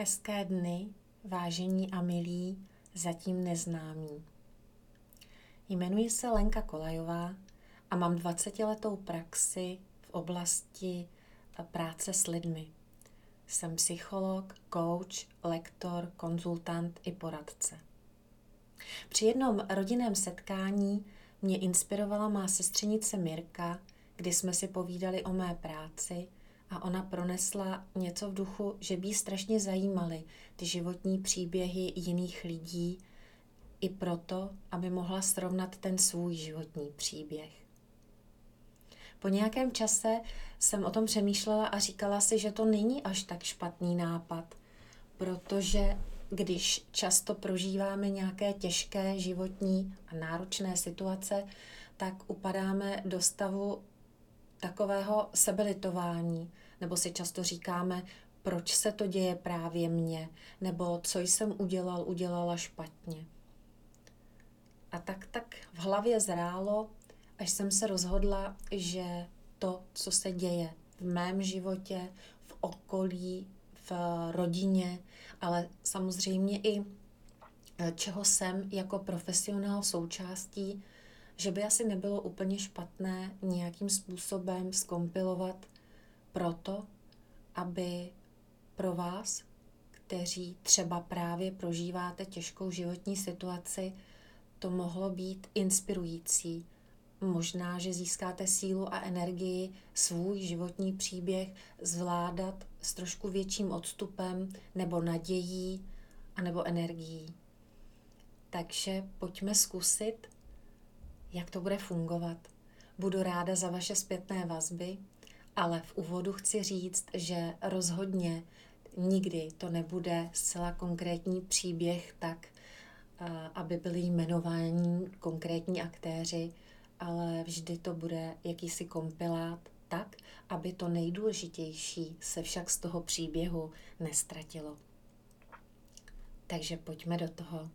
Hezké dny, vážení a milí, zatím neznámí. Jmenuji se Lenka Kolajová a mám 20-letou praxi v oblasti práce s lidmi. Jsem psycholog, coach, lektor, konzultant i poradce. Při jednom rodinném setkání mě inspirovala má sestřenice Mirka, kdy jsme si povídali o mé práci a ona pronesla něco v duchu, že by strašně zajímaly ty životní příběhy jiných lidí, i proto, aby mohla srovnat ten svůj životní příběh. Po nějakém čase jsem o tom přemýšlela a říkala si, že to není až tak špatný nápad, protože když často prožíváme nějaké těžké životní a náročné situace, tak upadáme do stavu takového sebelitování, nebo si často říkáme, proč se to děje právě mně, nebo co jsem udělal, udělala špatně. A tak tak v hlavě zrálo, až jsem se rozhodla, že to, co se děje v mém životě, v okolí, v rodině, ale samozřejmě i eh, čeho jsem jako profesionál součástí, že by asi nebylo úplně špatné nějakým způsobem skompilovat proto, aby pro vás, kteří třeba právě prožíváte těžkou životní situaci, to mohlo být inspirující. Možná, že získáte sílu a energii svůj životní příběh zvládat s trošku větším odstupem nebo nadějí a nebo energií. Takže pojďme zkusit, jak to bude fungovat. Budu ráda za vaše zpětné vazby, ale v úvodu chci říct, že rozhodně nikdy to nebude zcela konkrétní příběh tak, aby byli jmenováni konkrétní aktéři, ale vždy to bude jakýsi kompilát tak, aby to nejdůležitější se však z toho příběhu nestratilo. Takže pojďme do toho.